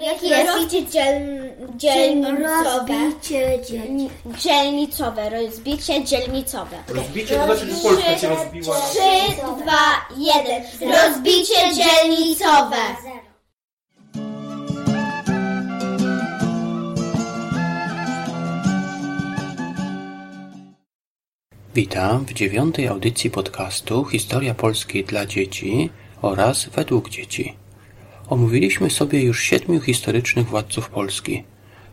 Jakie rozbicie dziel, dzielnicowe? Rozbicie dzieci. Dzielnicowe, rozbicie dzielnicowe. Rozbicie to znaczy, że Polska się rozbiła. Trzy, dwa, jeden. Rozbicie dzielnicowe. Witam w dziewiątej audycji podcastu Historia Polski dla dzieci oraz według dzieci. Omówiliśmy sobie już siedmiu historycznych władców Polski.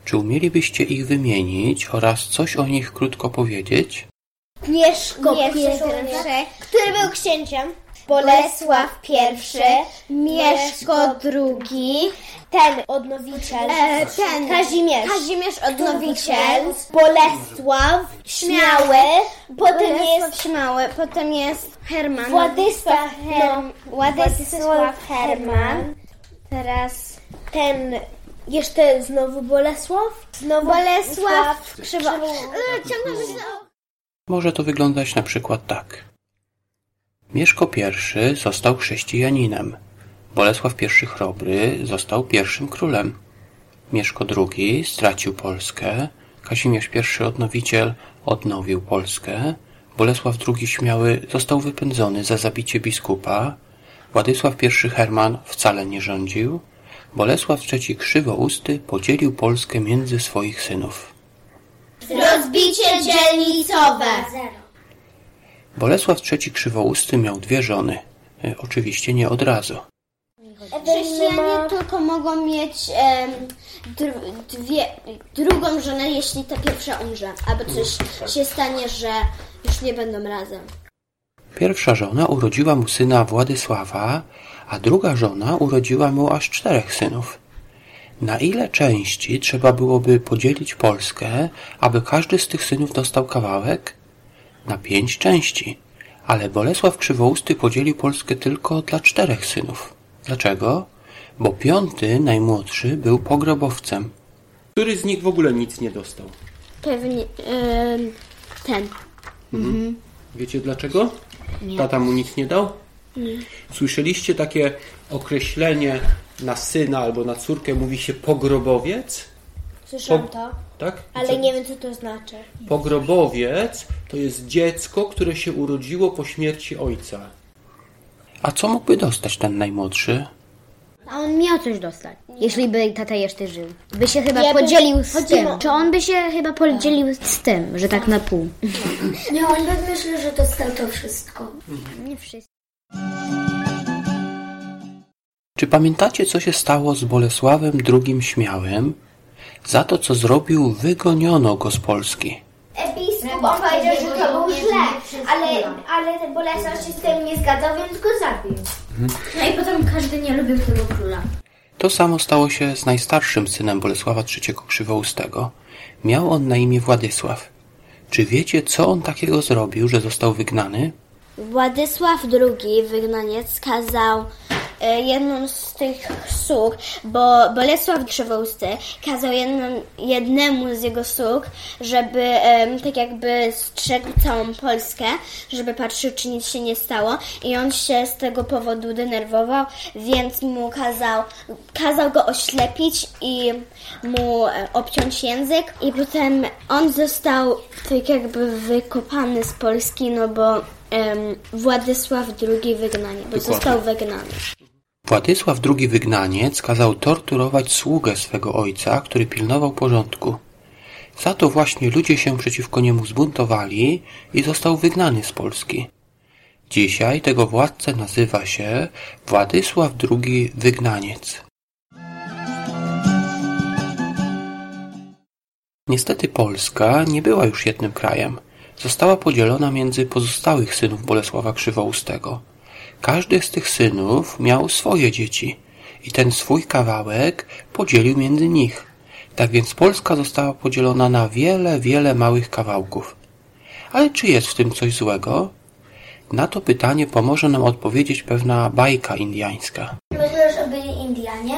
Czy umielibyście ich wymienić oraz coś o nich krótko powiedzieć? Mieszko pierwszy, który był księciem. Bolesław pierwszy, Mieszko drugi, ten odnowiciel, E, ten Kazimierz, Kazimierz odnowiciel, Bolesław śmiały, potem jest Śmiały, potem jest Herman. Władysław, Her, No, Władysław Herman, Teraz ten jeszcze znowu Bolesław, znowu Bolesław Krzywo. E, Ciągle. Może to wyglądać na przykład tak. Mieszko I został chrześcijaninem. Bolesław I Chrobry został pierwszym królem. Mieszko II stracił Polskę. Kazimierz I Odnowiciel odnowił Polskę. Bolesław II Śmiały został wypędzony za zabicie biskupa. Władysław I Herman wcale nie rządził. Bolesław III Krzywousty podzielił Polskę między swoich synów. Rozbicie dzielnicowe. Bolesław III Krzywousty miał dwie żony. E, Oczywiście nie od razu. Chrześcijanie tylko mogą mieć dr, dwie, drugą żonę, jeśli ta pierwsza umrze. Albo coś się stanie, że już nie będą razem. Pierwsza żona urodziła mu syna Władysława, a druga żona urodziła mu aż czterech synów. Na ile części trzeba byłoby podzielić Polskę, aby każdy z tych synów dostał kawałek? Na pięć części. Ale Bolesław Krzywousty podzielił Polskę tylko dla czterech synów. Dlaczego? Bo piąty, najmłodszy, był pogrobowcem. Który z nich w ogóle nic nie dostał? Pewnie em, ten. Wiecie dlaczego? Tata mu nic nie dał? Słyszeliście takie określenie na syna albo na córkę mówi się pogrobowiec? Słyszałam Po- to, Tak? ale Co- nie wiem co to znaczy. Pogrobowiec to jest dziecko, które się urodziło po śmierci ojca. A co mógłby dostać ten najmłodszy? A on miał coś dostać, jeśli by tata jeszcze żył. By się chyba Ja bym- podzielił z chodzi tym. o- Czy on by się chyba podzielił z tym, że tak na pół? Nie, on by myślał, że dostał to wszystko. Nie wszyscy. Czy pamiętacie, co się stało z Bolesławem II Śmiałym? Za to, co zrobił, wygoniono go z Polski. Biskup on powiedział, że to był źle, ale, ale ten Bolesław się z tym nie zgadzał, więc go zabił. No i potem każdy nie lubił tego króla. To samo stało się z najstarszym synem Bolesława III Krzywoustego. Miał on na imię Władysław. Czy wiecie, co on takiego zrobił, że został wygnany? Władysław II, wygnaniec, kazał jedną z tych sług, bo Bolesław Krzywousty kazał jedną, jednemu z jego sług, żeby em, tak jakby strzegł całą Polskę, żeby patrzył, czy nic się nie stało. I on się z tego powodu denerwował, więc mu kazał, kazał go oślepić i mu e, obciąć język. I potem on został tak jakby wykopany z Polski, no bo Władysław II wygnanie, bo został wygnany. Władysław II Wygnaniec kazał torturować sługę swego ojca, który pilnował porządku. Za to właśnie ludzie się przeciwko niemu zbuntowali i został wygnany z Polski. Dzisiaj tego władcę nazywa się Władysław II Wygnaniec. Niestety Polska nie była już jednym krajem. Została podzielona między pozostałych synów Bolesława Krzywoustego. Każdy z tych synów miał swoje dzieci i ten swój kawałek podzielił między nich. Tak więc Polska została podzielona na wiele, wiele małych kawałków. Ale czy jest w tym coś złego? Na to pytanie pomoże nam odpowiedzieć pewna bajka indiańska. Myślę, że byli Indianie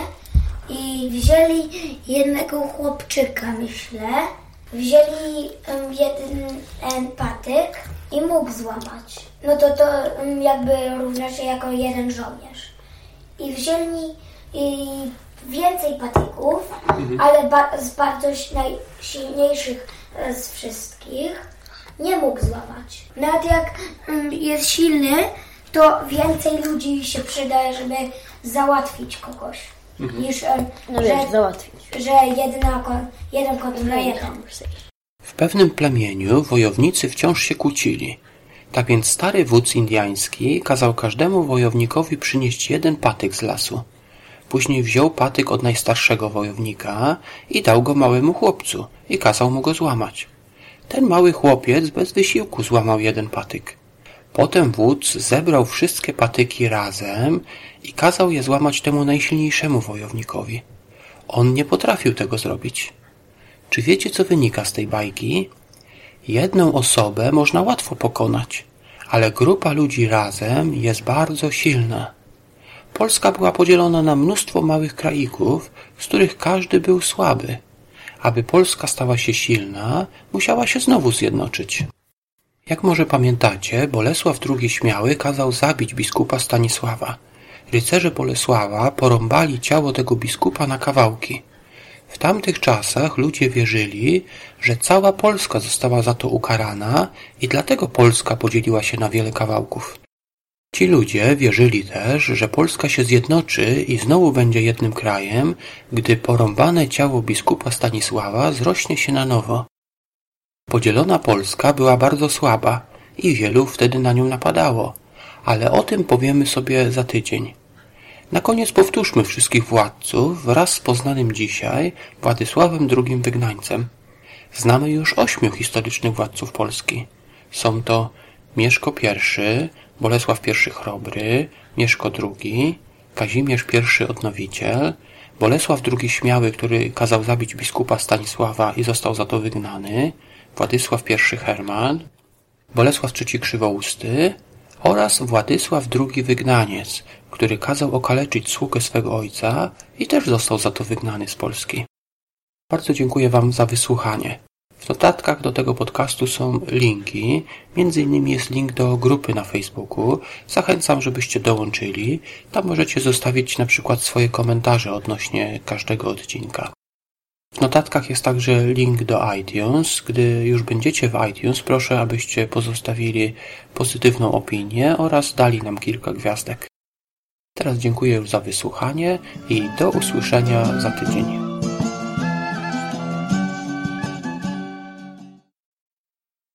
i wzięli jednego chłopczyka, myślę. Wzięli jeden patyk i mógł złamać. No to to em, jakby równa się jako jeden żołnierz. I wzięli i więcej patyków, ale ba- z bardzo najsilniejszych e, z wszystkich nie mógł złamać. Nawet jak mm, jest silny, to więcej ludzi się przydaje, żeby załatwić kogoś. Niż, e, No wiesz, załatwić. że jedna, kon- jeden kontra jeden. W pewnym plemieniu wojownicy wciąż się kłócili. Tak więc stary wódz indiański kazał każdemu wojownikowi przynieść jeden patyk z lasu. Później wziął patyk od najstarszego wojownika i dał go małemu chłopcu i kazał mu go złamać. Ten mały chłopiec bez wysiłku złamał jeden patyk. Potem wódz zebrał wszystkie patyki razem i kazał je złamać temu najsilniejszemu wojownikowi. On nie potrafił tego zrobić. Czy wiecie, co wynika z tej bajki? Jedną osobę można łatwo pokonać, ale grupa ludzi razem jest bardzo silna. Polska była podzielona na mnóstwo małych kraików, z których każdy był słaby. Aby Polska stała się silna, musiała się znowu zjednoczyć. Jak może pamiętacie, Bolesław II Śmiały kazał zabić biskupa Stanisława. Rycerze Bolesława porąbali ciało tego biskupa na kawałki. W tamtych czasach ludzie wierzyli, że cała Polska została za to ukarana i dlatego Polska podzieliła się na wiele kawałków. Ci ludzie wierzyli też, że Polska się zjednoczy i znowu będzie jednym krajem, gdy porąbane ciało biskupa Stanisława zrośnie się na nowo. Podzielona Polska była bardzo słaba i wielu wtedy na nią napadało, ale o tym powiemy sobie za tydzień. Na koniec powtórzmy wszystkich władców wraz z poznanym dzisiaj Władysławem II Wygnańcem. Znamy już ośmiu historycznych władców Polski. Są to Mieszko I, Bolesław I Chrobry, Mieszko II, Kazimierz I Odnowiciel, Bolesław II Śmiały, który kazał zabić biskupa Stanisława i został za to wygnany, Władysław I Herman, Bolesław III Krzywousty oraz Władysław II Wygnaniec, który kazał okaleczyć sługę swego ojca i też został za to wygnany z Polski. Bardzo dziękuję Wam za wysłuchanie. W notatkach do tego podcastu są linki, między innymi jest link do grupy na Facebooku. Zachęcam, żebyście dołączyli. Tam możecie zostawić na przykład swoje komentarze odnośnie każdego odcinka. W notatkach jest także link do iTunes. Gdy już będziecie w iTunes, proszę, abyście pozostawili pozytywną opinię oraz dali nam kilka gwiazdek. Teraz dziękuję już za wysłuchanie i do usłyszenia za tydzień.